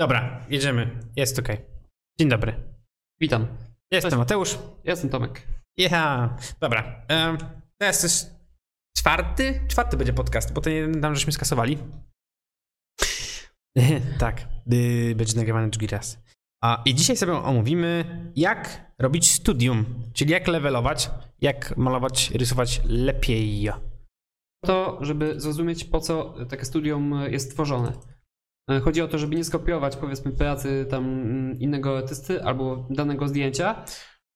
Dobra, jedziemy. Jest ok. Dzień dobry. Witam. Jestem Cześć. Mateusz. Jestem Tomek. Ja. Dobra. Um, teraz jest czwarty? Czwarty będzie podcast, bo ten jeden tam żeśmy skasowali. tak. y, Będzie nagrywany drugi raz. A, I dzisiaj sobie omówimy, jak robić studium, czyli jak levelować, jak malować, rysować lepiej. To, żeby zrozumieć, po co takie studium jest tworzone. E, Chodzi o to, żeby nie skopiować, powiedzmy, pracy tam mm, innego artysty albo danego zdjęcia.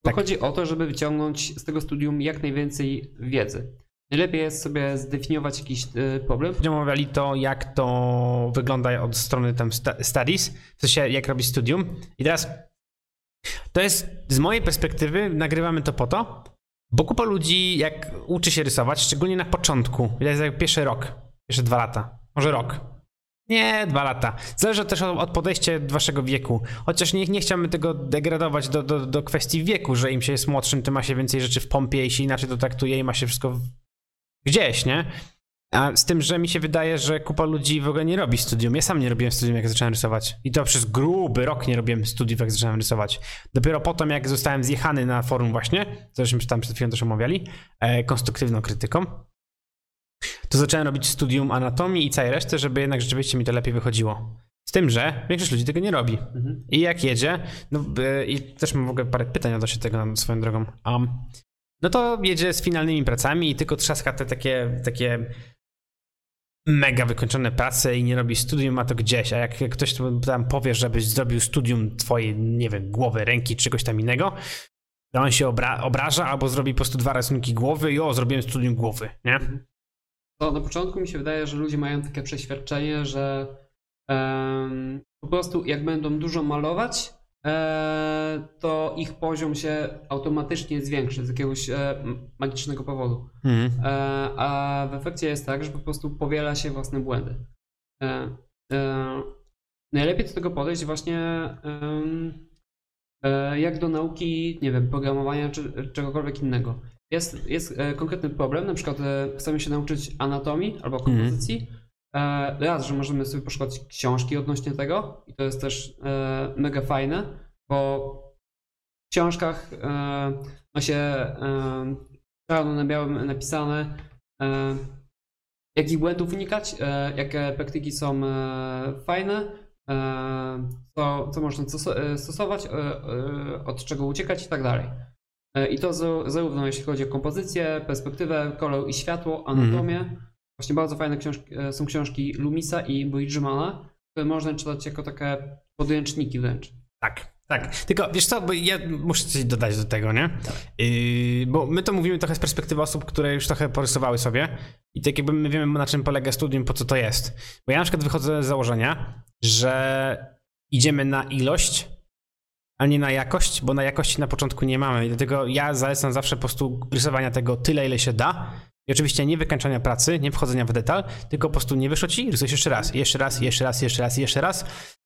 Bo Tak. chodzi o to, żeby wyciągnąć z tego studium jak najwięcej wiedzy. Najlepiej jest sobie zdefiniować jakiś e, problem. Będziemy omawiali to, jak to wygląda od strony tam studies, w sensie jak robić studium. I teraz to jest z mojej perspektywy, nagrywamy to po to, bo kupa ludzi jak uczy się rysować, szczególnie na początku, to jest jak pierwszy rok, pierwsze dwa lata, może rok. Nie, dwa lata. Zależy też od, od podejścia waszego wieku. Chociaż nie, nie chciałbym tego degradować do, do, do kwestii wieku, że im się jest młodszym, tym ma się więcej rzeczy w pompie i się inaczej to traktuje i ma się wszystko gdzieś, nie? A z tym, że mi się wydaje, że kupa ludzi w ogóle nie robi studium. Ja sam nie robiłem studium, jak zacząłem rysować. I to przez gruby rok nie robiłem studiów, jak zacząłem rysować. Dopiero potem, jak zostałem zjechany na forum właśnie, co żeśmy tam przed chwilą też omawiali, e, konstruktywną krytyką, to zacząłem robić studium anatomii i całej reszty, żeby jednak rzeczywiście mi to lepiej wychodziło. Z tym, że większość ludzi tego nie robi. Mhm. I jak jedzie, no e, i też mam w ogóle parę pytań odnośnie tego swoją drogą. Um, no to jedzie z finalnymi pracami i tylko trzaska te takie, takie mega wykończone prace i nie robi studium, a to gdzieś. A jak ktoś tam powie, żebyś zrobił studium twojej, nie wiem, głowy, ręki, czegoś tam innego, to on się obra obraża albo zrobi po prostu dwa rysunki głowy i o, zrobiłem studium głowy, nie? To na początku mi się wydaje, że ludzie mają takie przeświadczenie, że em, po prostu jak będą dużo malować, e, to ich poziom się automatycznie zwiększy z jakiegoś e, magicznego powodu. Mhm. E, a w efekcie jest tak, że po prostu powiela się własne błędy. E, e, najlepiej do tego podejść właśnie e, jak do nauki, nie wiem, programowania czy czegokolwiek innego. Jest, jest e, konkretny problem, na przykład e, chcemy się nauczyć anatomii albo kompozycji. E, raz, że możemy sobie poszukać książki odnośnie tego i to jest też mega fajne, bo w książkach ma się czarno na białym napisane, jakich błędów unikać, jakie praktyki są fajne, co, co można stoso- stosować, od czego uciekać i tak dalej. E, I to za- zarówno jeśli chodzi o kompozycję, perspektywę, kolor i światło, anatomię. Właśnie bardzo fajne książki, e, są książki Lumisa i Bridgemana, które można czytać jako takie podręczniki wręcz. Tak, tak. Tylko wiesz co, bo ja muszę coś dodać do tego, nie? Yy, bo my to mówimy trochę z perspektywy osób, które już trochę porysowały sobie i tak jakby my wiemy na czym polega studium, po co to jest. Bo ja na przykład wychodzę z założenia, że idziemy na ilość, a nie na jakość, bo na jakości na początku nie mamy. I dlatego ja zalecam zawsze po prostu rysowania tego tyle, ile się da. I oczywiście nie wykańczania pracy, nie wchodzenia w detal, tylko po prostu nie wyszło ci, rysujesz jeszcze raz, jeszcze raz, jeszcze raz, jeszcze raz, jeszcze raz.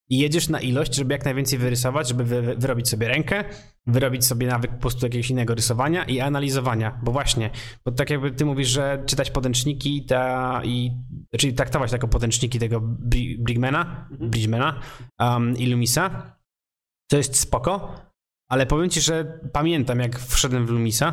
I jedziesz na ilość, żeby jak najwięcej wyrysować, żeby wy, wy- wyrobić sobie rękę, wyrobić sobie nawyk po prostu jakiegoś innego rysowania i analizowania, bo właśnie, bo tak jakby ty mówisz, że czytać podręczniki ta, i, czyli traktować jako podręczniki tego Bri- Brigmana, Bridgemana um, i Lumisa, to jest spoko, ale powiem ci, że pamiętam jak wszedłem w Lumisa,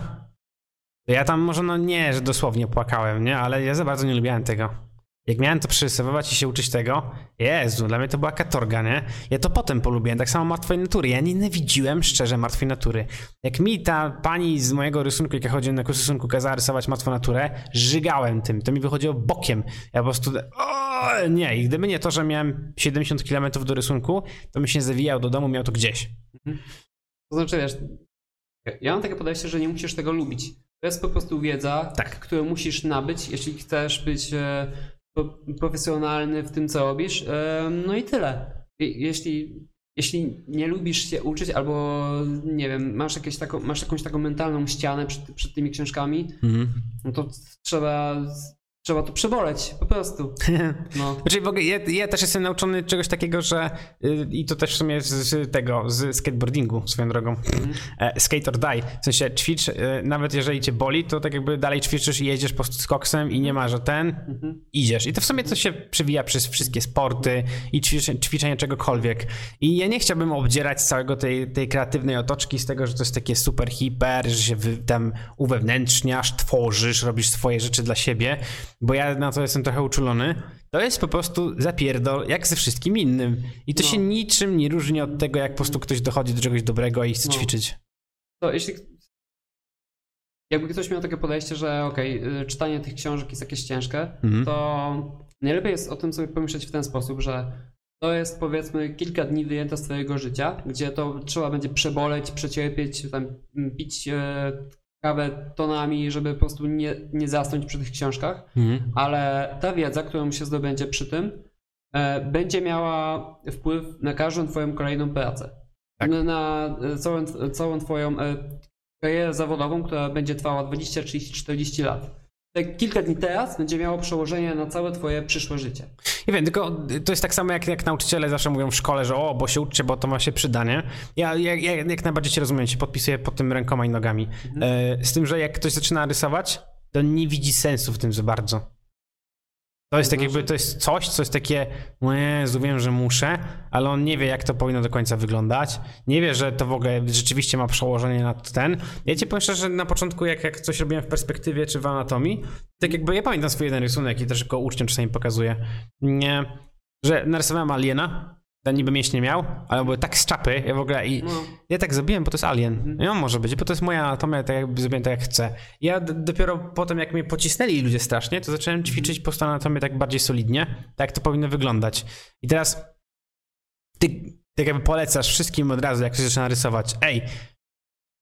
ja tam może no nie, że dosłownie płakałem, nie, ale ja za bardzo nie lubiłem tego. Jak miałem to przerysowywać i się uczyć tego, Jezu, dla mnie to była katorga, nie? Ja to potem polubiłem, tak samo martwej natury. Ja nienawidziłem szczerze martwej natury. Jak mi ta pani z mojego rysunku, jak ja chodziłem na kurs rysunku, kazała rysować martwą naturę, żygałem tym, to mi wychodziło bokiem. Ja po prostu, o, nie, i gdyby nie to, że miałem 70 km do rysunku, to bym się zawijał do domu, miał to gdzieś. To znaczy, wiesz, ja mam takie podejście, że nie musisz tego lubić. To jest po prostu wiedza, Tak. którą musisz nabyć, jeśli chcesz być e, profesjonalny w tym, co robisz. E, no i tyle. Jeśli, jeśli nie lubisz się uczyć, albo nie wiem, masz, jakieś taką, masz jakąś taką mentalną ścianę przed, przed tymi książkami, Mhm. no to trzeba trzeba to przeboleć, po prostu. No. Znaczy w ogóle ja, ja też jestem nauczony czegoś takiego, że y, i to też w sumie z, z tego, z skateboardingu swoją drogą. E, skate or die. W sensie ćwicz, y, nawet jeżeli cię boli, to tak jakby dalej ćwiczysz i jedziesz po prostu z koksem i nie ma, że ten, idziesz. I to w sumie to się przewija przez wszystkie sporty i ćwiczenie, ćwiczenie czegokolwiek. I ja nie chciałbym obdzierać całego tej, tej kreatywnej otoczki z tego, że to jest takie super hiper, że się wy, tam uwewnętrzniasz, tworzysz, robisz swoje rzeczy dla siebie, bo ja na to jestem trochę uczulony. To jest po prostu zapierdol, jak ze wszystkim innym. I to No. się niczym nie różni od tego, jak po prostu ktoś dochodzi do czegoś dobrego i chce No. ćwiczyć. To jeśli. Jakby ktoś miał takie podejście, że okej, y, czytanie tych książek jest jakieś ciężkie, Mhm. to najlepiej jest o tym sobie pomyśleć w ten sposób, że to jest powiedzmy kilka dni wyjęte z twojego życia, gdzie to trzeba będzie przeboleć, przecierpieć, tam pić e, kawę tonami, żeby po prostu nie, nie zasnąć przy tych książkach, Mhm. ale ta wiedza, którą się zdobędzie przy tym, e, będzie miała wpływ na każdą twoją kolejną pracę. Tak. Na, e, całą, całą twoją e, karierę zawodową, która będzie trwała 20, 30, 40 lat. Kilka dni teraz będzie miało przełożenie na całe twoje przyszłe życie. Ja wiem, tylko to jest tak samo jak, jak nauczyciele zawsze mówią w szkole, że o, bo się uczcie, bo to ma się przyda, nie? Ja, ja, ja jak najbardziej cię rozumiem, się podpisuję pod tym rękoma i nogami. E, z tym, że jak ktoś zaczyna rysować, to nie widzi sensu w tym za bardzo. To jest tak jakby, to jest coś, co jest takie, no Jezu, wiem, że muszę, ale on nie wie, jak to powinno do końca wyglądać. Nie wie, że to w ogóle rzeczywiście ma przełożenie na ten. Ja ci powiem szczerze, że na początku, jak, jak coś robiłem w perspektywie czy w anatomii, tak jakby ja pamiętam swój jeden rysunek i też go uczniom czasami pokazuję, nie, że narysowałem aliena, ten niby mięśnie miał, ale były tak z czapy, ja w ogóle i No. ja tak zrobiłem, bo to jest alien. I on może być, bo to jest moja anatomia, tak jakby zrobiłem tak jak chcę. Ja dopiero potem, jak mnie pocisnęli ludzie strasznie, to zacząłem ćwiczyć po prostu anatomię tak bardziej solidnie, tak jak to powinno wyglądać. I teraz ty tak jakby polecasz wszystkim od razu, jak ktoś zaczyna rysować, ej,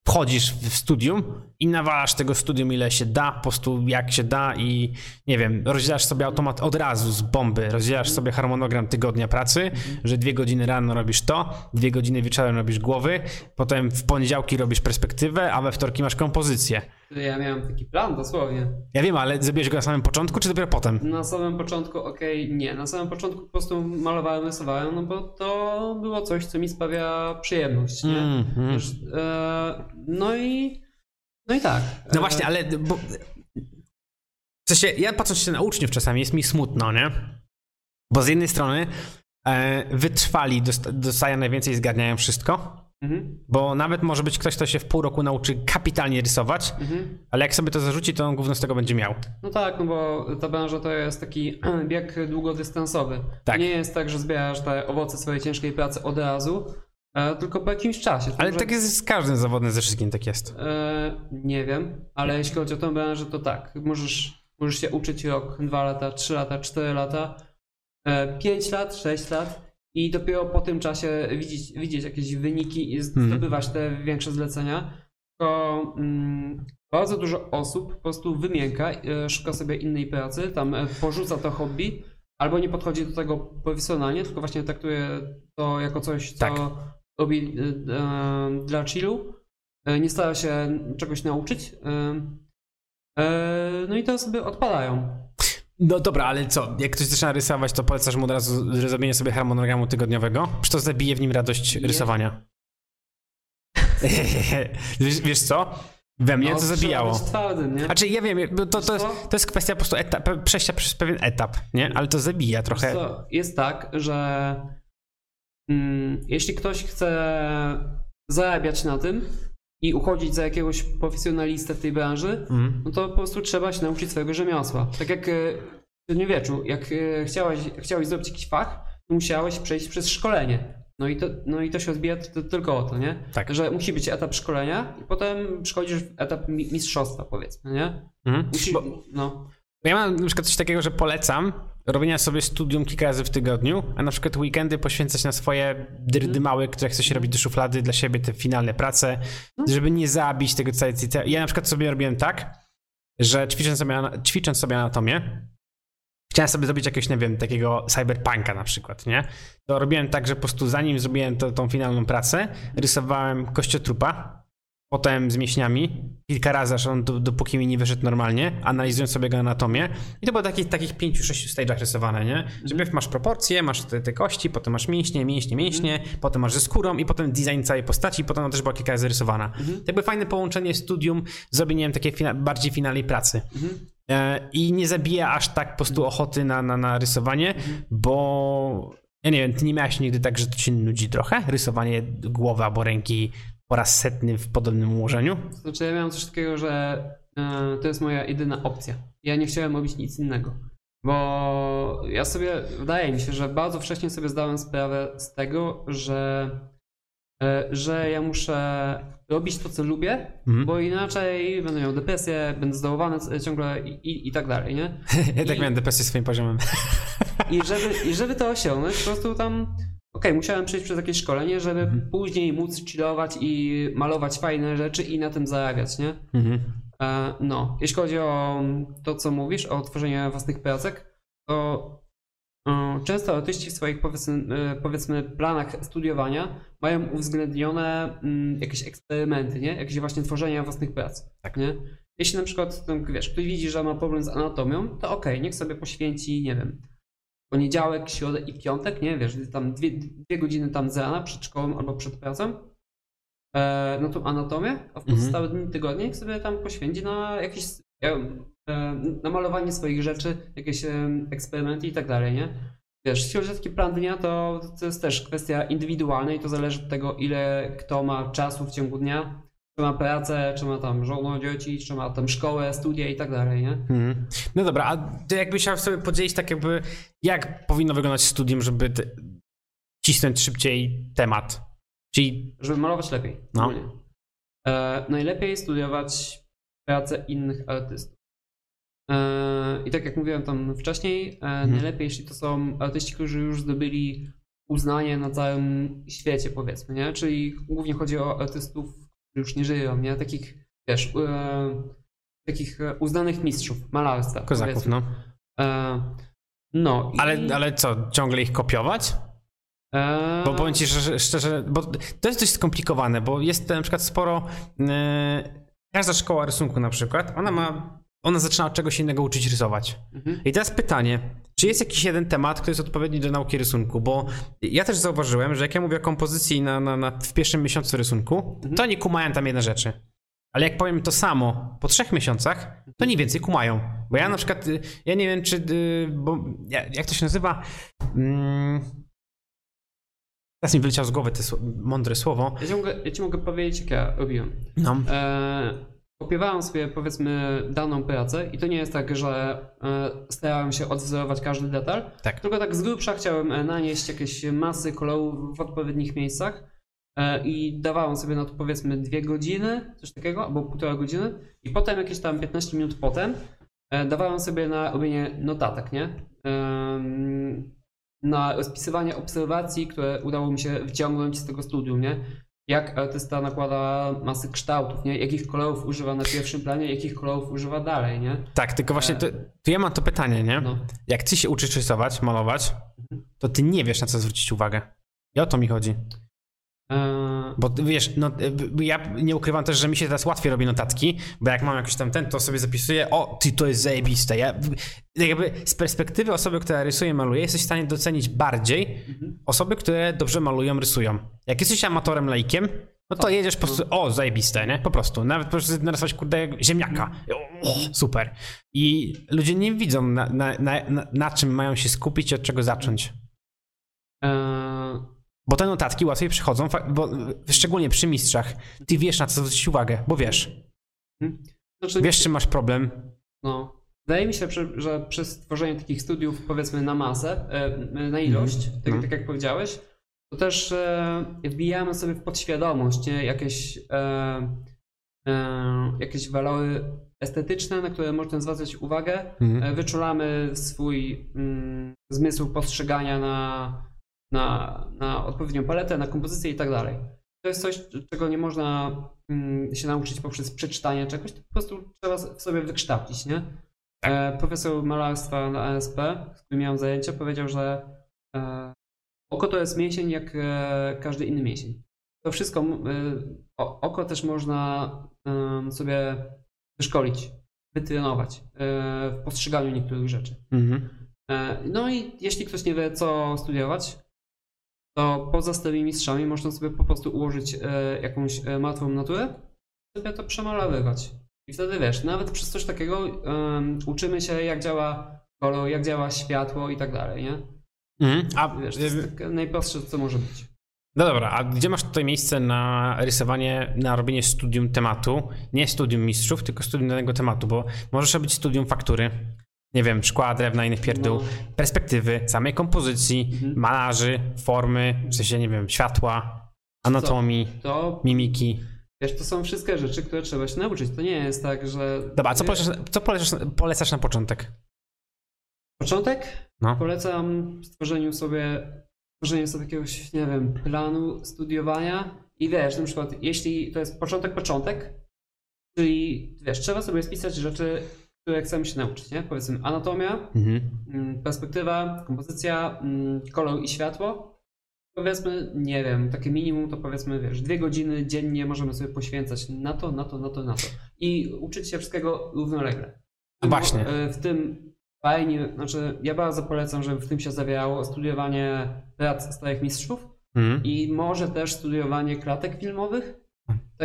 wchodzisz w studium i nawalasz tego studium ile się da, po prostu jak się da i nie wiem, rozdzielasz sobie automat od razu z bomby, rozdzielasz sobie harmonogram tygodnia pracy, że dwie godziny rano robisz to, dwie godziny wieczorem robisz głowy, potem w poniedziałki robisz perspektywę, a we wtorki masz kompozycję. Ja miałem taki plan dosłownie. Ja wiem, ale zrobiłeś go na samym początku, czy dopiero potem? Na samym początku, okej, nie. Na samym początku po prostu malowałem, rysowałem, no bo to było coś, co mi sprawia przyjemność, nie? Mm, mm. E, no i. No i tak. No właśnie, ale bo... W sensie, ja patrząc się na uczniów czasami, jest mi smutno, nie? Bo z jednej strony e, wytrwali, dost, dostają najwięcej, zgarniają wszystko, Mhm, bo nawet może być ktoś, kto się w pół roku nauczy kapitalnie rysować, mhm. ale jak sobie to zarzuci, to on gówno z tego będzie miał. No tak, no bo ta branża to jest taki bieg długodystansowy. Tak. Nie jest tak, że zbierasz te owoce swojej ciężkiej pracy od razu, e, tylko po jakimś czasie. Ale może- tak jest z każdym zawodem, ze wszystkim tak jest. E, nie wiem, ale jeśli chodzi o tę branżę, to tak. Możesz, możesz się uczyć rok, dwa lata, trzy lata, cztery lata, e, pięć lat, sześć lat i dopiero po tym czasie widzieć, widzieć jakieś wyniki i Mhm. zdobywać te większe zlecenia. Tylko mm, bardzo dużo osób po prostu wymięka, e, szuka sobie innej pracy, tam e, porzuca to hobby, albo nie podchodzi do tego profesjonalnie, tylko właśnie traktuje to jako coś, co Tak. robi e, e, dla chillu. E, nie stara się czegoś nauczyć. e, No i to sobie odpalają. No dobra, ale co? Jak ktoś zaczyna rysować, to polecasz mu od razu zrobienie sobie harmonogramu tygodniowego? Czy to zabije w nim radość Nie. rysowania? wiesz, wiesz co? We mnie No, to zabijało. twardym, nie? Znaczy, ja wiem, to, to, co? to jest kwestia po prostu etap, przejścia przez pewien etap, nie? Ale to zabija trochę. Co, jest tak, że mm, jeśli ktoś chce zarabiać na tym i uchodzić za jakiegoś profesjonalistę w tej branży, Mm. no to po prostu trzeba się nauczyć swojego rzemiosła. Tak jak e, w średniowieczu, jak e, chciałeś, chciałeś zrobić jakiś fach, to musiałeś przejść przez szkolenie. No i to, no i to się odbija t- tylko o to, nie? Tak. Że musi być etap szkolenia i potem przychodzisz w etap mi- mistrzostwa, powiedzmy, nie? Mhm. Musi, Bo no. Ja mam na przykład coś takiego, że polecam robienia sobie studium kilka razy w tygodniu, a na przykład weekendy poświęcać na swoje dyrdymały, które chce się robić do szuflady dla siebie, te finalne prace, żeby nie zabić tego całej... Ja na przykład sobie robiłem tak, że ćwicząc sobie, ćwicząc sobie anatomię, chciałem sobie zrobić jakiegoś, nie wiem, takiego cyberpunka na przykład, nie? To robiłem tak, że po prostu zanim zrobiłem to, tą finalną pracę, rysowałem kościotrupa, potem z mięśniami, kilka razy, aż on do, dopóki mi nie wyszedł normalnie, analizując sobie jego anatomię. I to było takich, takich pięciu, sześciu stage'ach rysowane, nie? Że najpierw masz proporcje, masz te, te kości, potem masz mięśnie, mięśnie, mięśnie, potem masz ze skórą i potem design całej postaci, potem ona też była kilka razy rysowana. To jakby fajne połączenie studium z robieniem takiej fina- bardziej finalnej pracy. E, I nie zabija aż tak po prostu ochoty na, na, na rysowanie, bo ja nie wiem, ty nie miałeś nigdy tak, że to cię nudzi trochę? Rysowanie głowy albo ręki po raz setny w podobnym ułożeniu? Znaczy ja miałem coś takiego, że e, to jest moja jedyna opcja. Ja nie chciałem robić nic innego. Bo ja sobie, wydaje mi się, że bardzo wcześnie sobie zdałem sprawę z tego, że, e, że ja muszę robić to, co lubię, Mhm. bo inaczej będę miał depresję, będę zdałowany c- ciągle i, i, i tak dalej, nie? Ja tak I- miałem depresję swoim poziomem. I żeby, I żeby to osiągnąć, po prostu tam. Okej, musiałem przejść przez jakieś szkolenie, żeby Mhm. później móc chillować i malować fajne rzeczy i na tym zarabiać, nie? Mhm. E, no, jeśli chodzi o to, co mówisz, o tworzenie własnych pracek, to e, często artyści w swoich powiedzmy, e, powiedzmy planach studiowania mają uwzględnione mm, jakieś eksperymenty, nie? Jakieś właśnie tworzenie własnych prac, Tak. nie? Jeśli na przykład, tam, wiesz, ktoś widzi, że ma problem z anatomią, to okej, niech sobie poświęci, nie wiem, poniedziałek, środę i piątek, nie? Wiesz, tam dwie, dwie godziny tam z rana przed szkołą albo przed pracą e, na tą anatomię, a w pozostałe dni tygodnia niech sobie tam poświęci na jakieś e, e, na malowanie swoich rzeczy, jakieś e, eksperymenty i tak dalej, nie? Wiesz, taki plan dnia, to, to jest też kwestia indywidualna i to zależy od tego, ile kto ma czasu w ciągu dnia, czy ma pracę, czy ma tam żonę, dzieci, czy ma tam szkołę, studia i tak dalej, nie? Mhm. No dobra, a ty jakbyś chciał sobie podzielić tak jakby, jak powinno wyglądać studium, żeby te, cisnąć szybciej temat? Czyli, Żeby malować lepiej. No. E, najlepiej studiować pracę innych artystów. E, I tak jak mówiłem tam wcześniej, e, najlepiej jeśli to są artyści, którzy już zdobyli uznanie na całym świecie, powiedzmy, nie? Czyli głównie chodzi o artystów, już nie żyją, nie? Takich, wiesz, e, takich e, uznanych mistrzów malarstwa. kozaków, powiedzmy. no. E, no. i- Ale, ale co, ciągle ich kopiować? e, Bo powiem ci szczerze, szczerze, bo to jest dość skomplikowane, bo jest na przykład sporo. e, każda szkoła rysunku na przykład, ona ma. Ona zaczyna od czegoś innego uczyć rysować. Mhm. I teraz pytanie, czy jest jakiś jeden temat, który jest odpowiedni do nauki rysunku? Bo ja też zauważyłem, że jak ja mówię o kompozycji na, na, na, w pierwszym miesiącu rysunku, to nie kumają tam jedne rzeczy. Ale jak powiem to samo po trzech miesiącach, to nie więcej kumają. Bo ja na przykład, y, ja nie wiem czy, y, bo ja- jak to się nazywa? Mm, Teraz mi wyleciało z głowy to mądre słowo. Ja ci, mogę, ja ci mogę powiedzieć, jak ja robiłem. No. E, kopiowałem sobie powiedzmy daną pracę i to nie jest tak, że e, starałem się odwzorować każdy detal, Tak. tylko tak z grubsza chciałem e, nanieść jakieś masy kolorów w odpowiednich miejscach e, i dawałem sobie na to powiedzmy dwie godziny, coś takiego, albo półtora godziny i potem jakieś tam 15 minut potem dawałem sobie na robienie notatek, nie? Na rozpisywanie obserwacji, które udało mi się wyciągnąć z tego studium, nie? Jak artysta nakłada masy kształtów, nie? Jakich kolorów używa na pierwszym planie, jakich kolorów używa dalej, nie? Tak, tylko właśnie to, to ja mam to pytanie, nie? No. Jak ty się uczysz rysować, malować, to ty nie wiesz na co zwrócić uwagę. I o to mi chodzi. Eee, Bo wiesz, no, y, ja nie ukrywam też, że mi się teraz łatwiej robi notatki, bo jak mam jakiś tam ten, to sobie zapisuję, o, ty, to jest zajebiste. Ja, jakby z perspektywy osoby, która rysuje, maluje, jesteś w stanie docenić bardziej osoby, które dobrze malują, rysują. Jak jesteś amatorem, laikiem, no to jedziesz po prostu, o, zajebiste, nie? Po prostu. Nawet po prostu narysować, kurde, ziemniaka. O, super. I ludzie nie widzą, na, na, na, na, na czym mają się skupić i od czego zacząć. eee, Bo te notatki łatwiej przychodzą, bo szczególnie przy mistrzach, ty wiesz na co zwrócić uwagę, bo wiesz. znaczy, Wiesz, czy masz problem. No. Wydaje mi się, że, przy stworzeniu takich studiów, powiedzmy na masę, na ilość, tak, Mhm. tak jak powiedziałeś, to też wbijamy sobie w podświadomość nie? Jakieś, e, e, jakieś walory estetyczne, na które można zwracać uwagę. Mhm. E, Wyczulamy swój mm, zmysł postrzegania na, na, na odpowiednią paletę, na kompozycję i tak dalej. To jest coś, czego nie można mm, się nauczyć poprzez przeczytanie czegoś, to po prostu trzeba w sobie wykształcić, nie? E, profesor malarstwa na ASP, z którym miałem zajęcia, powiedział, że e, oko to jest mięsień jak e, każdy inny mięsień. to wszystko, o- oko też można sobie wyszkolić, wytrenować w postrzeganiu niektórych rzeczy. Mhm. No i jeśli ktoś nie wie, co studiować, to poza starymi mistrzami można sobie po prostu ułożyć e, jakąś e, martwą naturę, sobie to przemalowywać. I wtedy wiesz, nawet przez coś takiego uczymy się, jak działa kolor, jak działa światło i tak dalej, nie? Mhm. A Wiesz, to jest takie najprostsze, co może być. No dobra, a gdzie masz tutaj miejsce na rysowanie, na robienie studium tematu? Nie studium mistrzów, tylko studium danego tematu, bo możesz robić studium faktury, nie wiem, szkła, drewna, innych pierdół, No. perspektywy, samej kompozycji, Mhm. malarzy, formy, w sensie, nie wiem, światła, anatomii, To, mimiki. wiesz, to są wszystkie rzeczy, które trzeba się nauczyć. To nie jest tak, że... Dobra, co polecasz, co polecasz, polecasz na początek? Początek? No. Polecam stworzeniu sobie, stworzeniu sobie jakiegoś, nie wiem, planu studiowania i wiesz, na przykład, jeśli to jest początek, początek, czyli wiesz, trzeba sobie spisać rzeczy, które chcemy się nauczyć, nie? Powiedzmy anatomia, Mhm. mm, perspektywa, kompozycja, mm, kolor i światło. Powiedzmy, nie wiem, takie minimum to powiedzmy, wiesz, dwie godziny dziennie możemy sobie poświęcać na to, na to, na to, na to. I uczyć się wszystkiego równolegle. A właśnie. E, W tym fajnie, znaczy ja bardzo polecam, żeby w tym się zawierało studiowanie prac starych mistrzów Mhm. i może też studiowanie klatek filmowych.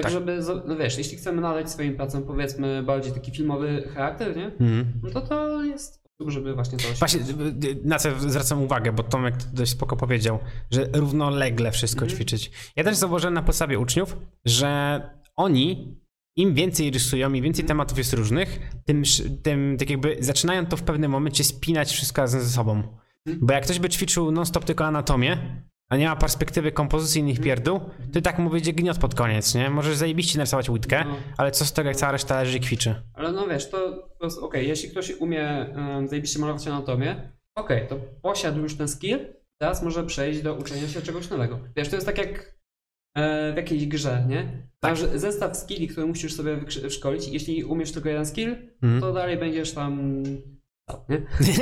Tak, Tak. żeby, no wiesz, jeśli chcemy nadać swoim pracom powiedzmy bardziej taki filmowy charakter, nie? Mhm. No to to jest sposób, żeby właśnie to Właśnie y, na co zwracam uwagę, bo Tomek dość spoko powiedział, że równolegle wszystko Mhm. ćwiczyć. Ja też zauważyłem na podstawie uczniów, że oni im więcej rysują, im więcej tematów jest różnych, tym, tym tak jakby zaczynają to w pewnym momencie spinać wszystko razem ze sobą. Mhm. Bo jak ktoś by ćwiczył non-stop tylko anatomię, a nie ma perspektywy kompozycji innych pierdół, to i tak mu wyjdzie gniot pod koniec, nie? Możesz zajebiście narysować łydkę, No. ale co z tego, jak cała reszta leży i kwiczy. Ale no wiesz, to, to jest okej, jeśli ktoś umie um, zajebiście malować anatomię, okej, to posiadł już ten skill, teraz może przejść do uczenia się czegoś nowego. Wiesz, to jest tak jak e, w jakiejś grze, nie? Tak. Masz zestaw skilli, które musisz sobie wszkolić. Jeśli umiesz tylko jeden skill, Mhm. to dalej będziesz tam. Nie?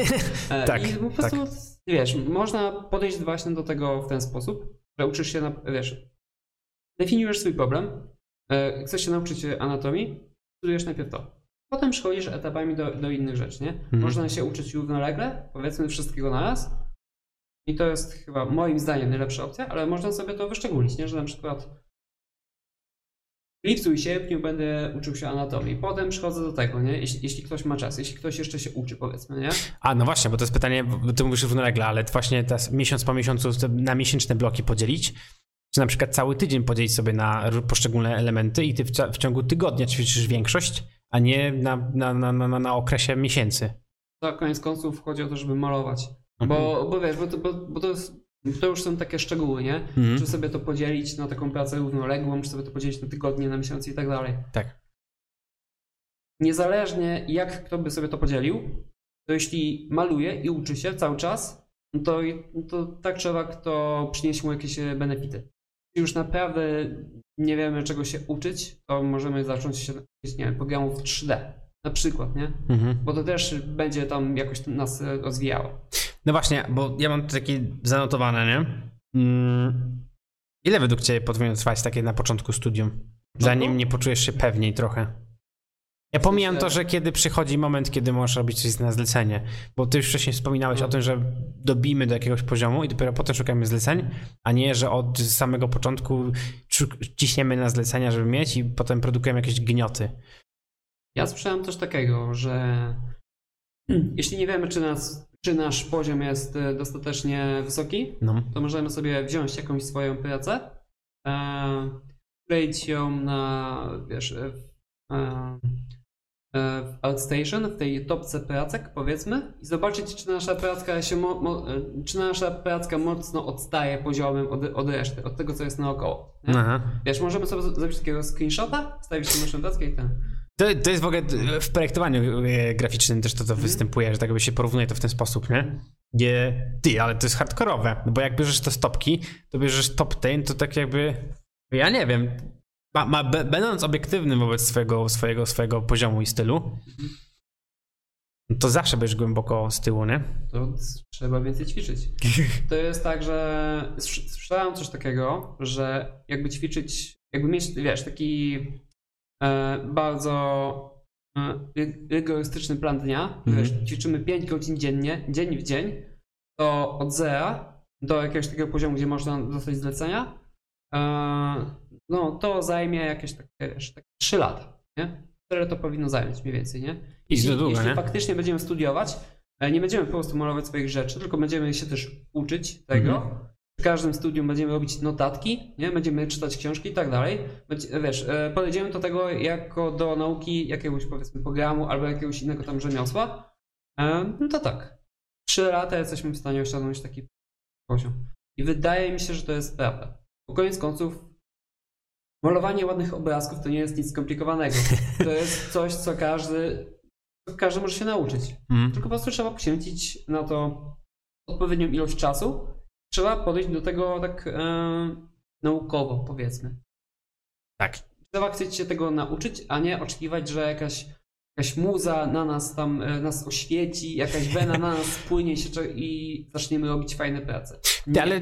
E, Tak, I po prostu, wiesz, można podejść właśnie do tego w ten sposób, że uczysz się, na, wiesz, definiujesz swój problem, e, chcesz się nauczyć anatomii, studujesz najpierw to. Potem przechodzisz etapami do, do innych rzeczy, nie? Mhm. Można się uczyć równolegle, powiedzmy wszystkiego naraz. I to jest chyba moim zdaniem najlepsza opcja, ale można sobie to wyszczególnić, nie? Że na przykład lipcu i sierpniu będę uczył się anatomii. Potem przychodzę do tego, nie? Jeśli, jeśli ktoś ma czas, jeśli ktoś jeszcze się uczy, powiedzmy, nie? A, no właśnie, bo to jest pytanie, bo ty mówisz równolegle, ale właśnie teraz miesiąc po miesiącu na miesięczne bloki podzielić, czy na przykład cały tydzień podzielić sobie na poszczególne elementy i ty w, w ciągu tygodnia ćwiczysz większość, a nie na, na, na, na, na okresie miesięcy. To koniec końców chodzi o to, żeby malować. Mhm. Bo, bo wiesz, bo to, bo, bo to, jest, to już są takie szczegóły, nie? Mhm. Czy sobie to podzielić na taką pracę równoległą, czy sobie to podzielić na tygodnie, na miesiące i tak dalej. Tak. Niezależnie jak kto by sobie to podzielił, to jeśli maluje i uczy się cały czas, no to, to tak trzeba, kto przyniesie mu jakieś e, benefity. Jeśli już naprawdę nie wiemy czego się uczyć, to możemy zacząć się uczyć, nie wiem, programów 3D na przykład, nie? Mhm. Bo to też będzie tam jakoś nas e, rozwijało. No właśnie, bo ja mam takie zanotowane, nie? Mm, ile według ciebie powinno trwać takie na początku studium? Zanim nie poczujesz się pewniej trochę. Ja pomijam to, że kiedy przychodzi moment, kiedy możesz robić coś na zlecenie, bo ty już wcześniej wspominałeś No. o tym, że dobijmy do jakiegoś poziomu i dopiero potem szukamy zleceń, a nie, że od samego początku ciśniemy na zlecenia, żeby mieć i potem produkujemy jakieś gnioty. Ja słyszałem coś takiego, że jeśli nie wiemy, czy, nas, czy nasz poziom jest e, dostatecznie wysoki, No. to możemy sobie wziąć jakąś swoją pracę, e, ją na, wiesz, e, w, e, e, w ArtStation, w tej topce pracek, powiedzmy, i zobaczyć, czy nasza pracka się, mo, mo, czy nasza pracka mocno odstaje poziomem od, od reszty, od tego, co jest naokoło. Wiesz, możemy sobie zrobić takiego screenshota, wstawić naszą prackę i ten. To, to jest w ogóle w projektowaniu e, graficznym też to, to występuje, że tak jakby się porównuje to w ten sposób, nie? Nie, ty, ale to jest hardkorowe, no bo jak bierzesz te stopki, to bierzesz top 10, to tak jakby, ja nie wiem, ma, ma, be- będąc obiektywnym wobec swojego, swojego, swojego poziomu i stylu, no to zawsze będziesz głęboko z tyłu, nie? To trzeba więcej ćwiczyć. To jest tak, że słyszałem coś takiego, że jakby ćwiczyć, jakby mieć, wiesz, taki bardzo e, rygorystyczny plan dnia, mhm. wiesz, ćwiczymy 5 godzin dziennie, dzień w dzień, to od zera do jakiegoś takiego poziomu, gdzie można dostać zlecenia, e, no to zajmie jakieś takie, takie 3 lata, nie? Tyle to powinno zająć mniej więcej, nie? Jeśli, długo, jeśli nie? faktycznie będziemy studiować, e, nie będziemy po prostu malować swoich rzeczy, tylko będziemy się też uczyć tego. Mhm. W każdym studium będziemy robić notatki, nie? będziemy czytać książki i tak dalej. Wiesz, e, podejdziemy do tego jako do nauki jakiegoś powiedzmy programu albo jakiegoś innego tam rzemiosła. No to tak. Trzy lata jesteśmy w stanie osiągnąć taki poziom. I wydaje mi się, że to jest prawda. Bo koniec końców malowanie ładnych obrazków to nie jest nic skomplikowanego. To jest coś, co każdy, każdy może się nauczyć. Mm. Tylko po prostu trzeba poświęcić na to odpowiednią ilość czasu. Trzeba podejść do tego tak e, naukowo, powiedzmy. Tak. Trzeba chcieć się tego nauczyć, a nie oczekiwać, że jakaś jakaś muza na nas tam e, nas oświeci, jakaś wena na nas spłynie się i zaczniemy robić fajne prace. Nie. Ale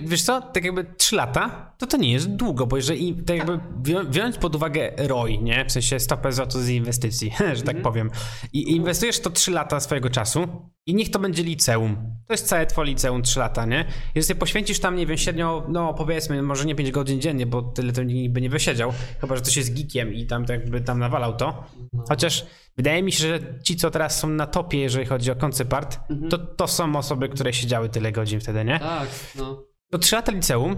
wiesz co, tak jakby 3 lata, to to nie jest długo, bo jeżeli tak jakby wziąć pod uwagę ROI, nie? W sensie stopę zwrotu z inwestycji, że tak mhm. powiem, i inwestujesz to 3 lata swojego czasu i niech to będzie liceum. To jest całe twoje liceum 3 lata, nie? Jeżeli poświęcisz tam, nie wiem, średnio, no powiedzmy, może nie 5 godzin dziennie, bo tyle to nikt by nie wysiedział, chyba, że ktoś jest geekiem i tam tak jakby tam nawalał to. Chociaż wydaje mi się, że ci, co teraz są na topie, jeżeli chodzi o koncypart, mhm. to to są osoby, które siedziały tyle godzin wtedy, nie? Tak, no. To 3 lata liceum,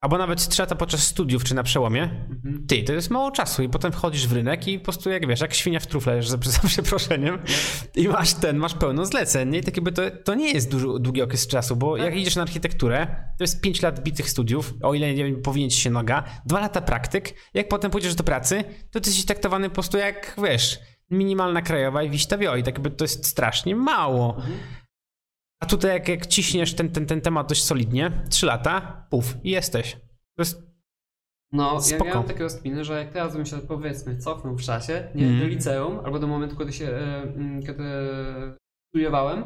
albo nawet 3 lata podczas studiów czy na przełomie, mhm. ty, to jest mało czasu i potem wchodzisz w rynek i po prostu jak wiesz, jak świnia w trufle, za, za przeproszeniem i masz ten, masz pełno zleceń nie? i tak jakby to, to nie jest duży, długi okres czasu, bo jak tak. idziesz na architekturę, to jest 5 lat bitych studiów, o ile nie powinien ci się noga, 2 lata praktyk, jak potem pójdziesz do pracy, to ty jesteś traktowany po prostu jak, wiesz, minimalna krajowa i wiśtawio i tak jakby to jest strasznie mało. Mhm. A tutaj jak, jak ciśniesz ten, ten, ten temat dość solidnie, 3 lata, puf, i jesteś. To jest no, Spoko. ja miałem takie rozkminy, że jak teraz bym się powiedzmy cofnął w czasie, nie, mm. do liceum, albo do momentu, kiedy się, e, kiedy studiowałem,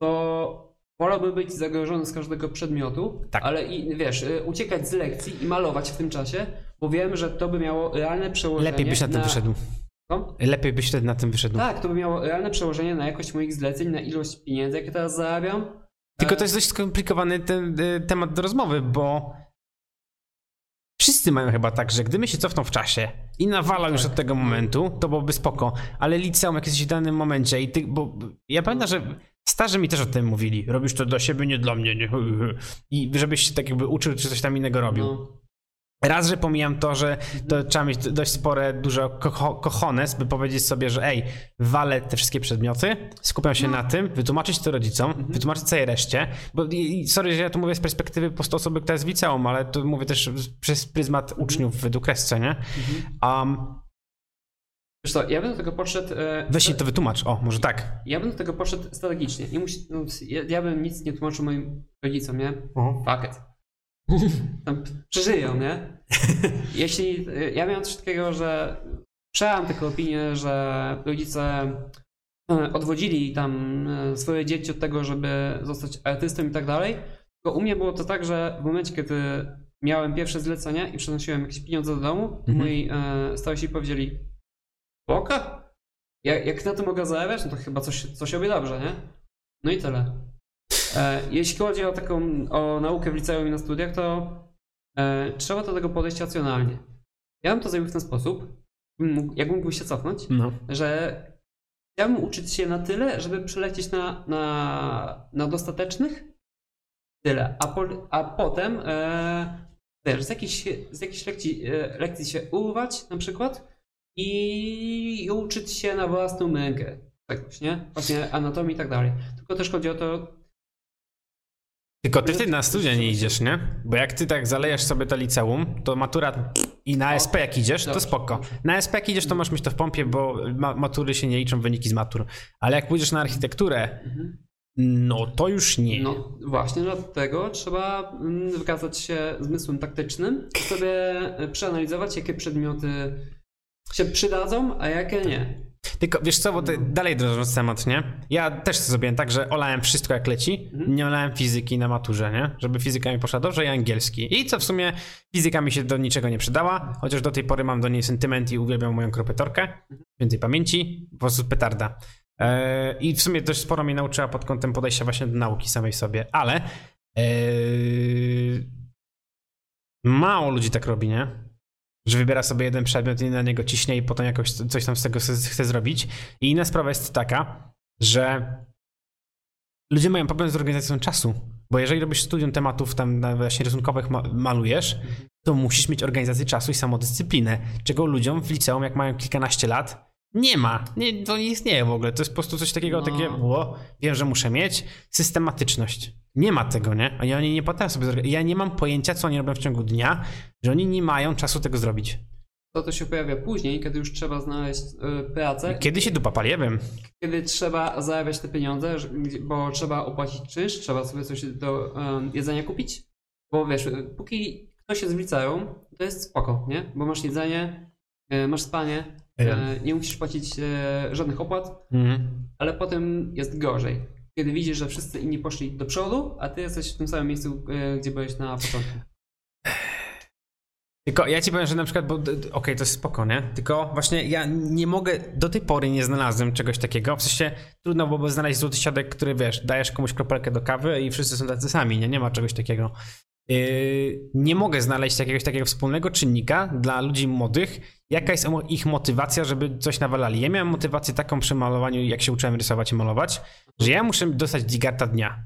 to wolałbym być zagrożony z każdego przedmiotu, tak. ale i wiesz, e, uciekać z lekcji i malować w tym czasie, bo wiem, że to by miało realne przełożenie. Lepiej byś na tym wyszedł. Co? Lepiej byś wtedy na tym wyszedł. Tak, to by miało realne przełożenie na jakość moich zleceń, na ilość pieniędzy, jakie teraz zarabiam. Tylko to jest dość skomplikowany ten, y, temat do rozmowy, bo wszyscy mają chyba tak, że gdyby się cofnął w czasie i nawalał tak. już od tego momentu, to byłoby spoko. Ale liceum, jak jesteś w danym momencie i ty, bo ja pamiętam, że starzy mi też o tym mówili. Robisz to dla siebie, nie dla mnie. Nie. I żebyś się tak jakby uczył, czy coś tam innego robił. No. Raz, że pomijam to, że to trzeba mieć dość spore, dużo kochones, by powiedzieć sobie, że ej, walę te wszystkie przedmioty, skupiam się no. na tym, wytłumaczyć to rodzicom, mhm. wytłumaczyć całej reszcie, bo sorry, że ja tu mówię z perspektywy po prostu osoby, która jest w liceum, ale tu mówię też przez pryzmat mhm. uczniów w edukresce, nie? Mhm. Um, Wiesz co, ja bym do tego podszedł... E, Weź to wytłumacz, o, może tak. Ja bym do tego podszedł strategicznie. Nie musi, no, ja, ja, bym nic nie tłumaczył moim rodzicom, nie? Fuck it tam przeżyją, nie? Jeśli, ja miałem coś takiego, że przejąłem taką opinię, że rodzice e, odwodzili tam e, swoje dzieci od tego, żeby zostać artystą i tak dalej. Tylko u mnie było to tak, że w momencie, kiedy miałem pierwsze zlecenia i przenosiłem jakieś pieniądze do domu, mhm. moi e, starsi powiedzieli, Boka? Jak, jak na to mogę zarabiać, no to chyba coś, coś robię dobrze, nie? No i tyle. E, jeśli chodzi o taką o naukę w liceum i na studiach, to e, trzeba do tego podejść racjonalnie. Ja bym to zrobił w ten sposób, jak mógłbym się cofnąć, no. że chciałbym uczyć się na tyle, żeby przelecieć na, na, na dostatecznych tyle, a, po, a potem e, wiesz, z jakiejś, z jakiejś lekcji, e, lekcji się urwać na przykład i, i uczyć się na własną mękę czegoś, nie? Właśnie anatomii i tak dalej. Tylko też chodzi o to, tylko ty, ty na studia nie idziesz, nie? Bo jak ty tak zalejasz sobie to liceum, to matura i na SP jak idziesz, to spoko. Na SP jak idziesz, to masz mieć to w pompie, bo matury się nie liczą, wyniki z matur. Ale jak pójdziesz na architekturę, no to już nie. No właśnie dlatego trzeba mm, wykazać się zmysłem taktycznym i sobie przeanalizować, jakie przedmioty się przydadzą, a jakie nie. Tylko wiesz co, bo to dalej drążąc temat, nie? Ja też zrobiłem tak, że olałem wszystko jak leci, Mhm. nie olałem fizyki na maturze, nie? Żeby fizyka mi poszła dobrze i angielski. I co w sumie fizyka mi się do niczego nie przydała, chociaż do tej pory mam do niej sentyment i uwielbiam moją kropytorkę. Więcej pamięci, po prostu petarda. E, I w sumie dość sporo mnie nauczyła pod kątem podejścia właśnie do nauki samej sobie, ale e, mało ludzi tak robi, nie? Że wybiera sobie jeden przedmiot i na niego ciśnie i potem jakoś coś tam z tego chce, zrobić. I inna sprawa jest taka, że ludzie mają problem z organizacją czasu. Bo jeżeli robisz studium tematów tam właśnie rysunkowych ma malujesz, to musisz mieć organizację czasu i samodyscyplinę, czego ludziom w liceum, jak mają kilkanaście lat, nie ma. Nie, to nie istnieje w ogóle. To jest po prostu coś takiego, No. takie, o, wiem, że muszę mieć systematyczność. Nie ma tego, nie? Oni, oni nie potrafią sobie zorganizować. Ja nie mam pojęcia, co oni robią w ciągu dnia, że oni nie mają czasu tego zrobić. To to się pojawia później, kiedy już trzeba znaleźć y, pracę, Kiedy się dupa pali, ja wiem. kiedy trzeba zarabiać te pieniądze, bo trzeba opłacić czynsz, trzeba sobie coś do em, jedzenia kupić. Bo wiesz, y, póki ktoś jest w liceum, to jest spoko, nie? Bo masz jedzenie, y, masz spanie, y, nie musisz płacić y, żadnych opłat, Mhm. ale potem jest gorzej. Kiedy widzisz, że wszyscy inni poszli do przodu, a ty jesteś w tym samym miejscu, y, gdzie byłeś na początku. Tylko ja ci powiem, że na przykład, bo okej, to jest spoko, nie? Tylko właśnie ja nie mogę, do tej pory nie znalazłem czegoś takiego. W sensie trudno byłoby znaleźć złoty środek, który wiesz, dajesz komuś kropelkę do kawy i wszyscy są tacy sami, nie? Nie ma czegoś takiego. Yy, nie mogę znaleźć jakiegoś takiego wspólnego czynnika dla ludzi młodych, jaka jest ich motywacja, żeby coś nawalali. Ja miałem motywację taką przy malowaniu, jak się uczyłem rysować i malować, że ja muszę dostać digarta dnia.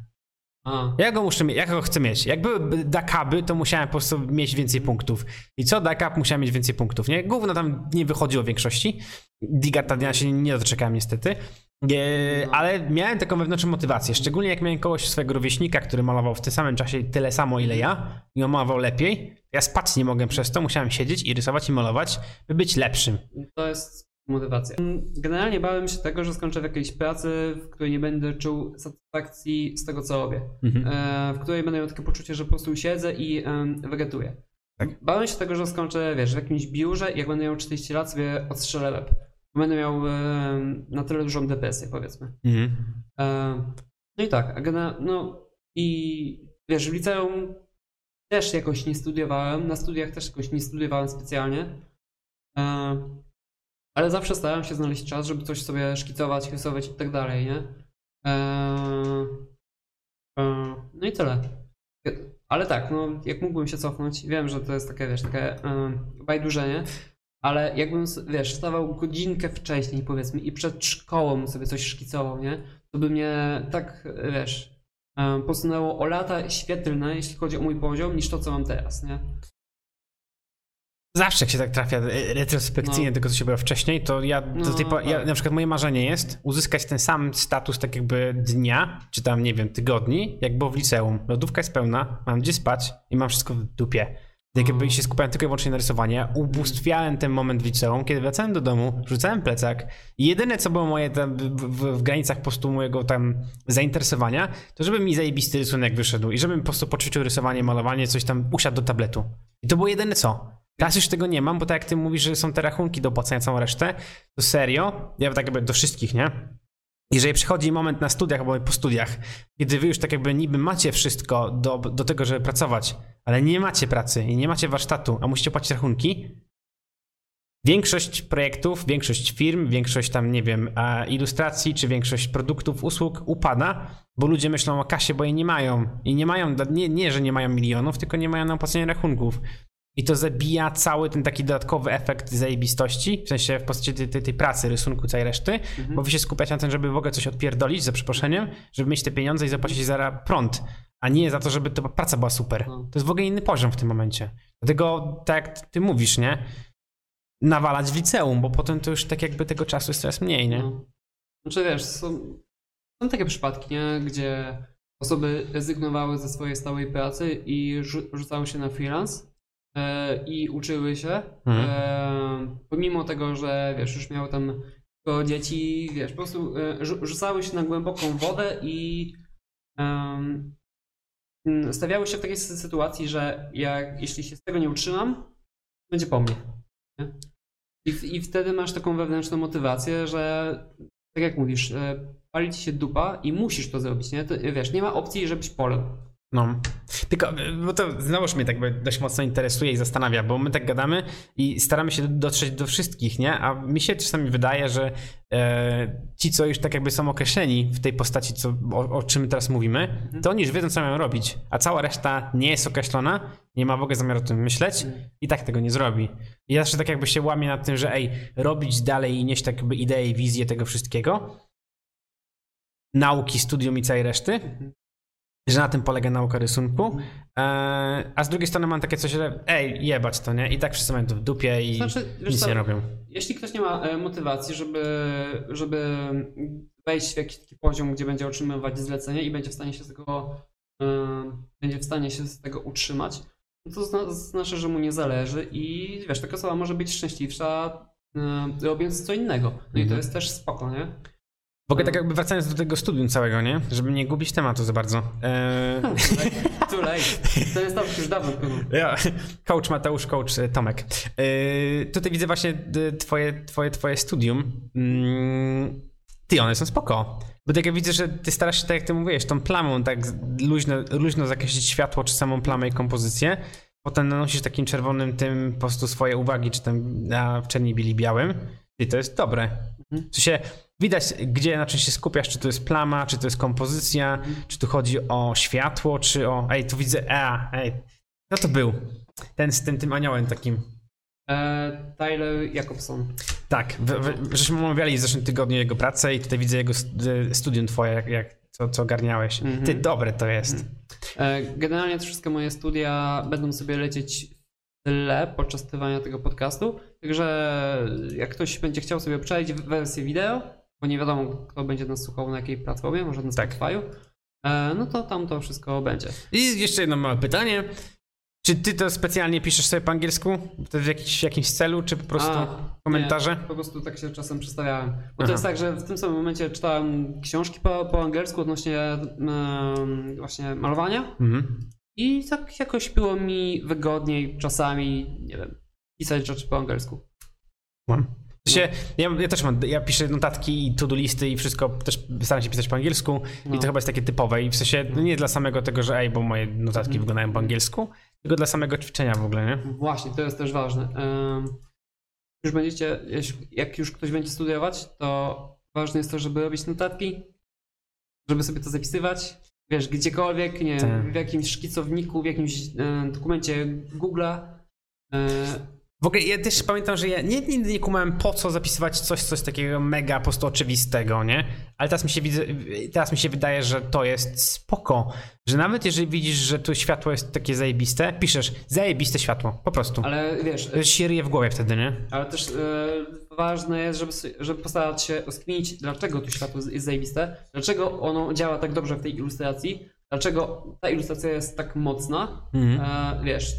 A, Ja go muszę mieć, jak go chcę mieć. Jak były dakaby, to musiałem po prostu mieć więcej punktów. I co dakap, musiałem mieć więcej punktów, nie? Gówno tam nie wychodziło w większości. Digarta dnia się nie doczekałem niestety. E, ale miałem taką wewnętrzną motywację, szczególnie jak miałem kogoś swojego rówieśnika, który malował w tym samym czasie tyle samo, ile ja i on malował lepiej. Ja spać nie mogłem przez to, musiałem siedzieć i rysować i malować, by być lepszym. To jest motywacja. Generalnie bałem się tego, że skończę w jakiejś pracy, w której nie będę czuł satysfakcji z tego, co robię. Mhm. E, w której będę miał takie poczucie, że po prostu siedzę i em, wegetuję. Tak. Bałem się tego, że skończę, wiesz, w jakimś biurze i jak będę miał 40 lat, sobie odstrzelę lep. Będę miał em, na tyle dużą depresję, powiedzmy. Mhm. E, no i tak, no i wiesz, w liceum też jakoś nie studiowałem, na studiach też jakoś nie studiowałem specjalnie, e, ale zawsze starałem się znaleźć czas, żeby coś sobie szkicować, rysować i tak dalej, nie? E, e, no i tyle. Ale tak, no jak mógłbym się cofnąć, wiem, że to jest takie, wiesz, takie e, bajdurzenie, ale jakbym, wiesz, wstawał godzinkę wcześniej, powiedzmy, i przed szkołą sobie coś szkicował, nie? To by mnie tak, wiesz, posunęło o lata świetlne, jeśli chodzi o mój poziom, niż to, co mam teraz, nie? Zawsze jak się tak trafia e, retrospekcyjnie No. tego, co się było wcześniej, to ja do No, tej po, ja, tak. na przykład moje marzenie jest uzyskać ten sam status tak jakby dnia, czy tam nie wiem, tygodni, jak było w liceum. Lodówka jest pełna, mam gdzie spać i mam wszystko w dupie. Jakby się skupiałem tylko i wyłącznie na rysowaniu. Ubóstwiałem ten moment w liceum, kiedy wracałem do domu, rzucałem plecak i jedyne, co było moje tam w, w, w granicach po prostu mojego tam zainteresowania, to żeby mi zajebisty rysunek wyszedł i żebym po prostu poćwiczył rysowanie, malowanie, coś tam usiadł do tabletu. I to było jedyne co. Teraz już tego nie mam, bo tak jak ty mówisz, że są te rachunki do opłacenia całą resztę, to serio, ja tak jakby do wszystkich, nie? Jeżeli przychodzi moment na studiach albo po studiach, kiedy wy już tak jakby niby macie wszystko do, do tego, żeby pracować, ale nie macie pracy i nie macie warsztatu, a musicie płacić rachunki, większość projektów, większość firm, większość tam, nie wiem, ilustracji, czy większość produktów, usług upada, bo ludzie myślą o kasie, bo jej nie mają. I nie mają, nie, nie że nie mają milionów, tylko nie mają na opłacenie rachunków. I to zabija cały ten taki dodatkowy efekt zajebistości, w sensie w postaci tej, tej, tej pracy, rysunku, całej reszty, bo wy się skupiacie na tym, żeby w ogóle coś odpierdolić, za przeproszeniem, żeby mieć te pieniądze i zapłacić za prąd, a nie za to, żeby ta praca była super. No. To jest w ogóle inny poziom w tym momencie. Dlatego, tak jak ty mówisz, nie? Nawalać w liceum, bo potem to już tak jakby tego czasu jest coraz mniej, nie? No. Znaczy wiesz, są, są takie przypadki, nie? gdzie osoby rezygnowały ze swojej stałej pracy i rzu- rzucały się na freelance i uczyły się. Mhm. E, pomimo tego, że wiesz, już miały tam tylko dzieci, wiesz, po prostu e, rzu- rzucały się na głęboką wodę i stawiały się w takiej sy- sytuacji, że jak, jeśli się z tego nie utrzymam, będzie po mnie. Nie? I, I wtedy masz taką wewnętrzną motywację, że tak jak mówisz, e, pali ci się dupa i musisz to zrobić, nie? To, wiesz, nie ma opcji, żebyś poległ. No. Tylko, bo to znowuż mnie tak dość mocno interesuje i zastanawia, bo my tak gadamy i staramy się dotrzeć do wszystkich, nie? A mi się czasami wydaje, że e, ci, co już tak jakby są określeni w tej postaci, co, o, o czym teraz mówimy, to oni już wiedzą, co mają robić, a cała reszta nie jest określona, nie ma w ogóle zamiaru o tym myśleć i tak tego nie zrobi. I ja zawsze tak jakby się łamię nad tym, że ej, robić dalej i nieść tak jakby ideę i wizję tego wszystkiego, nauki, studium i całej reszty, że na tym polega nauka rysunku, e, a z drugiej strony mam takie coś, że ej, jebać to, nie? I tak wszyscy mają to w dupie i Znaczy, nic co, nie robią. Jeśli ktoś nie ma e, motywacji, żeby, żeby wejść w jakiś taki poziom, gdzie będzie otrzymywać zlecenie i będzie w stanie się z tego, e, będzie w stanie się z tego utrzymać, no to zna, znaczy, że mu nie zależy i wiesz, taka osoba może być szczęśliwsza robiąc co innego. No i to Mhm. jest też spoko, nie? W ogóle tak jakby wracając do tego studium całego, nie? Żeby nie gubić tematu za bardzo. E, Too late. To jest tam już dawno ja, coach Mateusz, coach e, Tomek. E, tutaj widzę właśnie twoje, twoje, twoje studium. Mm, Ty, one są spoko. Bo tak jak widzę, że ty starasz się, tak jak ty mówiłeś, tą plamą tak luźno, luźno zakreślić światło, czy samą plamę i kompozycję. Potem nanosisz takim czerwonym tym po prostu swoje uwagi, czy tam na czerni bili białym. I to jest dobre. Mhm. W sensie widać, gdzie na czym się skupiasz, czy to jest plama, czy to jest kompozycja, czy tu chodzi o światło, czy o... Ej, tu widzę... A, ej, no to był. Ten z tym, tym aniołem takim. E, Tyler Jacobson. Tak, w, w, żeśmy omawiali w zeszłym tygodniu jego pracę i tutaj widzę jego st- studium twoje, jak, jak, co, co ogarniałeś. Mhm. Ty, dobre to jest. E, Generalnie te wszystkie moje studia będą sobie lecieć w tle podczas trwania tego podcastu. Także jak ktoś będzie chciał sobie przejść wersję wideo, bo nie wiadomo, kto będzie nas słuchał na jakiej platformie, może na Tak. Spotify'u, e, no to tam to wszystko będzie. I jeszcze jedno małe pytanie. Czy ty to specjalnie piszesz sobie po angielsku? To w jakiś, jakimś celu, czy po prostu A, komentarze? Nie, po prostu tak się czasem przedstawiałem. Bo Aha. to jest tak, że w tym samym momencie czytałem książki po, po angielsku odnośnie em, właśnie malowania. Mhm. I tak jakoś było mi wygodniej czasami, nie wiem, pisać rzeczy po angielsku. Mam. Sensie, ja, ja też mam, ja piszę notatki i to-do listy i wszystko też staram się pisać po angielsku i No. to chyba jest takie typowe i w sensie no nie dla samego tego, że ej, bo moje notatki Mhm. wyglądają po angielsku, tylko dla samego ćwiczenia w ogóle, nie? Właśnie, to jest też ważne. Już będziecie, jak już ktoś będzie studiować, to ważne jest to, żeby robić notatki, żeby sobie to zapisywać. Wiesz, gdziekolwiek, nie, Tak. w jakimś szkicowniku, w jakimś e, dokumencie Google'a. W ogóle ja też pamiętam, że ja nie, nigdy nie kumałem po co zapisywać coś, coś takiego mega po prostu oczywistego, nie? Ale teraz mi się widzę, teraz mi się wydaje, że to jest spoko, że nawet jeżeli widzisz, że tu światło jest takie zajebiste, piszesz zajebiste światło, po prostu. ale wiesz, się ryje w głowie wtedy, nie? Ale też e, ważne jest, żeby, żeby postarać się rozkminić, dlaczego to światło jest zajebiste, dlaczego ono działa tak dobrze w tej ilustracji, dlaczego ta ilustracja jest tak mocna, Mhm. e, wiesz.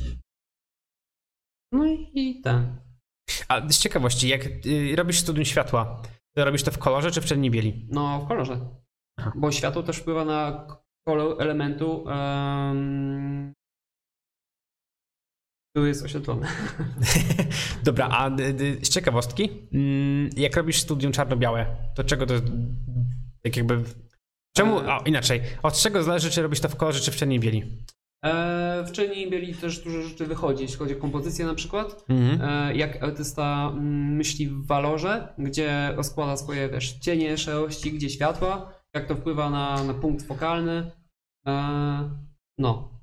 No i ten. A z ciekawości, jak y, robisz studium światła, to robisz to w kolorze czy w czerni bieli? No, w kolorze. Aha. Bo światło też wpływa na kolor elementu, em, który jest oświetlony. Dobra, a y, y, z ciekawostki, mm, jak robisz studium czarno-białe, to czego to tak jakby, czemu, E. o, inaczej, od czego zależy, czy robisz to w kolorze czy w czerni bieli? E, w Czerni Bieli też dużo rzeczy wychodzi, jeśli chodzi o kompozycję na przykład. Mhm. E, jak artysta mm, myśli w walorze, gdzie rozkłada swoje wiesz, cienie, szarości, gdzie światła, jak to wpływa na, na punkt fokalny. E, no,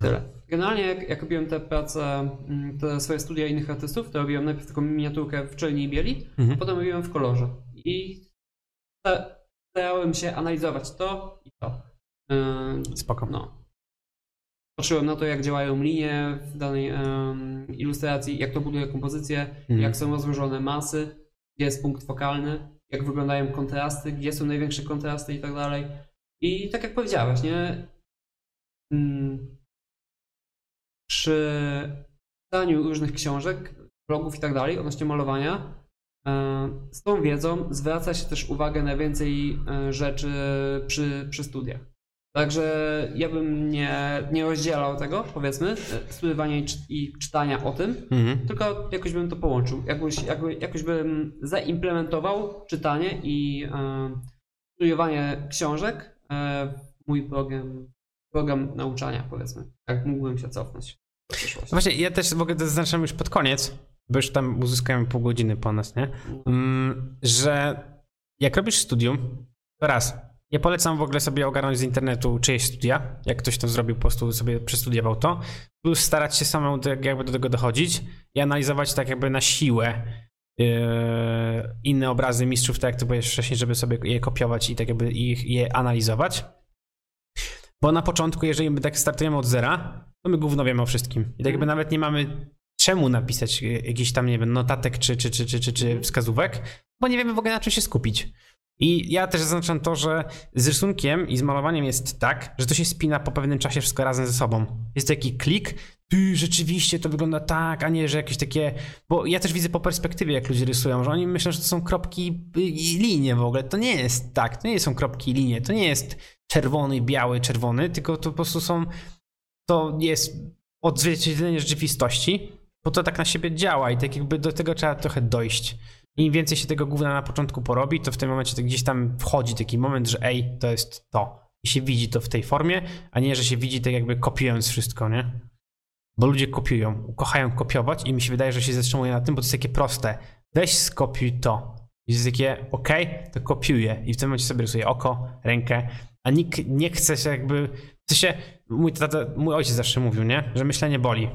tyle. Generalnie jak, jak robiłem te prace, mm, te swoje studia innych artystów, to robiłem najpierw taką miniaturkę w czerni i bieli, a Mhm. potem robiłem w kolorze. I sta- starałem się analizować to i to. Spoko. no. Patrzyłem na to, jak działają linie w danej em, ilustracji, jak to buduje kompozycję, Mhm. jak są rozłożone masy, gdzie jest punkt fokalny, jak wyglądają kontrasty, gdzie są największe kontrasty i tak dalej. I tak jak powiedziałeś, nie? Mm, Przy czytaniu różnych książek, blogów i tak dalej odnośnie malowania, e, z tą wiedzą zwraca się też uwagę na więcej e, rzeczy przy, przy studiach. Także ja bym nie, nie rozdzielał tego, powiedzmy, e, studiowania i, czy, i czytania o tym, Mhm. tylko jakoś bym to połączył. Jakoś, jakoś, jakoś bym zaimplementował czytanie i e, studiowanie książek e, w mój program, program nauczania, powiedzmy. Jak mógłbym się cofnąć przyszłość. Właśnie, ja też mogę to zaznaczam już pod koniec, bo już tam uzyskałem pół godziny po nas, nie? Mm, że jak robisz studium, to raz, ja polecam w ogóle sobie ogarnąć z internetu czyjeś studia, jak ktoś to zrobił, po prostu sobie przestudiował to, plus starać się samemu jakby do tego dochodzić i analizować tak jakby na siłę yy, inne obrazy mistrzów, tak jak ty powiedziałeś wcześniej, żeby sobie je kopiować i tak jakby ich, je analizować. Bo na początku, jeżeli my tak startujemy od zera, to my gówno wiemy o wszystkim. I tak jakby nawet nie mamy czemu napisać y, jakiś tam, nie wiem, notatek czy, czy, czy, czy, czy, czy wskazówek, bo nie wiemy w ogóle na czym się skupić. I ja też zaznaczam to, że z rysunkiem i z malowaniem jest tak, że to się spina po pewnym czasie wszystko razem ze sobą. Jest taki klik, ty, rzeczywiście to wygląda tak, a nie, że jakieś takie... Bo ja też widzę po perspektywie, jak ludzie rysują, że oni myślą, że to są kropki i linie w ogóle. To nie jest tak, to nie są kropki i linie, to nie jest czerwony, biały, czerwony, tylko to po prostu są... To jest odzwierciedlenie rzeczywistości, bo to tak na siebie działa i tak jakby do tego trzeba trochę dojść. Im więcej się tego gówna na początku porobi, to w tym momencie to gdzieś tam wchodzi taki moment, że ej, to jest to. I się widzi to w tej formie, a nie, że się widzi tak jakby kopiując wszystko, nie? Bo ludzie kopiują, kochają kopiować i mi się wydaje, że się zatrzymuje na tym, bo to jest takie proste. Weź skopiuj to. I jest takie, ok, to kopiuję. I w tym momencie sobie rysuję oko, rękę, a nikt nie chce się jakby... W sensie, mój, tata, mój ojciec zawsze mówił, nie? Że myślenie boli.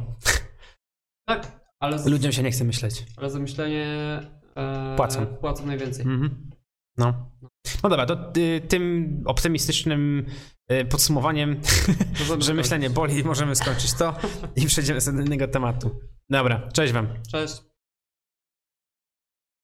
Tak, ale, z, Ludziom się nie chce myśleć. ale za myślenie e, Płacą. płacą najwięcej. Mhm. No. No dobra, to y, tym optymistycznym y, podsumowaniem, Możemy że myślenie boli, możemy skończyć to i przejdziemy do innego tematu. Dobra, cześć wam. Cześć.